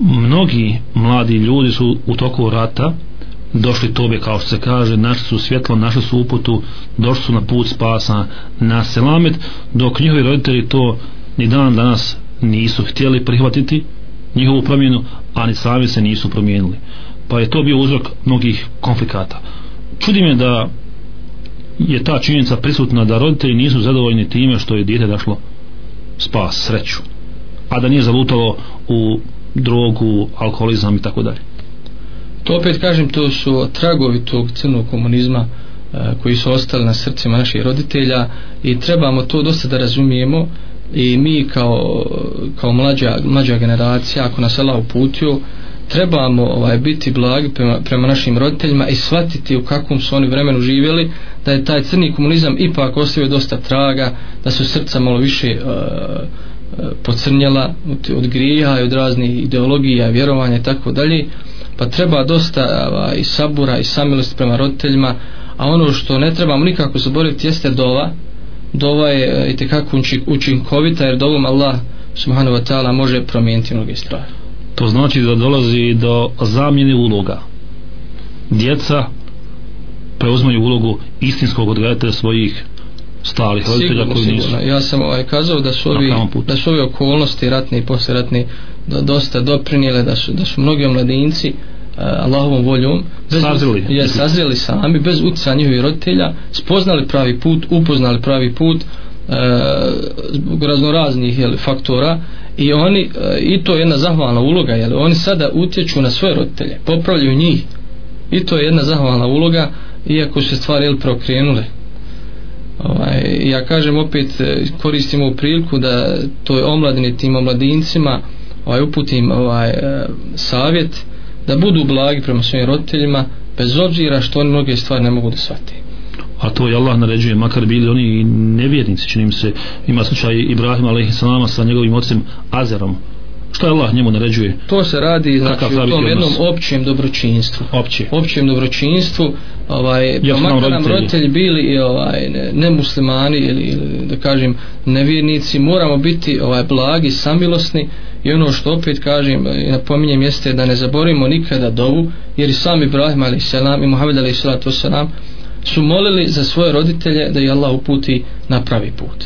mnogi mladi ljudi su u toku rata došli tobe kao što se kaže našli su svjetlo, našli su uputu došli su na put spasa na selamet dok njihovi roditelji to ni dan danas nisu htjeli prihvatiti njihovu promjenu ani sami se nisu promijenili pa je to bio uzrok mnogih konflikata čudim je da je ta činjenica prisutna da roditelji nisu zadovoljni time što je dijete dašlo spas, sreću a da nije zalutalo u drogu, alkoholizam i tako dalje. To opet kažem, to su tragovi tog crnog komunizma e, koji su ostali na srcima naših roditelja i trebamo to dosta da razumijemo i mi kao, kao mlađa, mlađa generacija ako nas Allah uputio trebamo ovaj biti blagi prema, prema našim roditeljima i shvatiti u kakvom su oni vremenu živjeli da je taj crni komunizam ipak ostavio dosta traga da su srca malo više e, pocrnjela od grija i od raznih ideologija, vjerovanja i tako dalje, pa treba dosta i sabura i samilosti prema roditeljima, a ono što ne trebamo nikako zaboraviti jeste dova, dova je e, i tekako učinkovita jer dovom Allah subhanahu wa ta'ala može promijeniti mnoge stvari. To znači da dolazi do zamjene uloga. Djeca preuzmaju ulogu istinskog odgledatelja svojih stali hoditelja koji sigurno. nisu. Ja sam ovaj kazao da su ovi, da su ovi okolnosti ratne i posljeratne da dosta doprinijele, da su, da su mnogi mladinci uh, e, Allahovom voljom bez, sazreli. Je, sazreli sami, bez utjeca njihovih roditelja, spoznali pravi put, upoznali pravi put, e, zbog raznoraznih jel, faktora i oni e, i to je jedna zahvalna uloga jel, oni sada utječu na svoje roditelje popravljaju njih i to je jedna zahvalna uloga iako su se stvari jel, prokrenule Ovaj, ja kažem opet e, koristimo priliku da to je omladine tim omladincima ovaj, uputim ovaj, e, savjet da budu blagi prema svojim roditeljima bez obzira što oni mnoge stvari ne mogu da shvate a to je Allah naređuje makar bili oni nevjernici čini se ima slučaj Ibrahim a.s. sa njegovim ocem Azerom šta Allah njemu naređuje to se radi znači, u tom odnos? jednom općem dobročinstvu Opće. općem dobročinstvu ovaj, ja pa makar nam roditelji bili i ovaj, ne, ne muslimani ili, ili, da kažem nevjernici moramo biti ovaj blagi samilosni i ono što opet kažem i eh, napominjem jeste da ne zaborimo nikada dovu jer i sam Ibrahim ali selam i Muhammed ali selam su molili za svoje roditelje da je Allah uputi na pravi put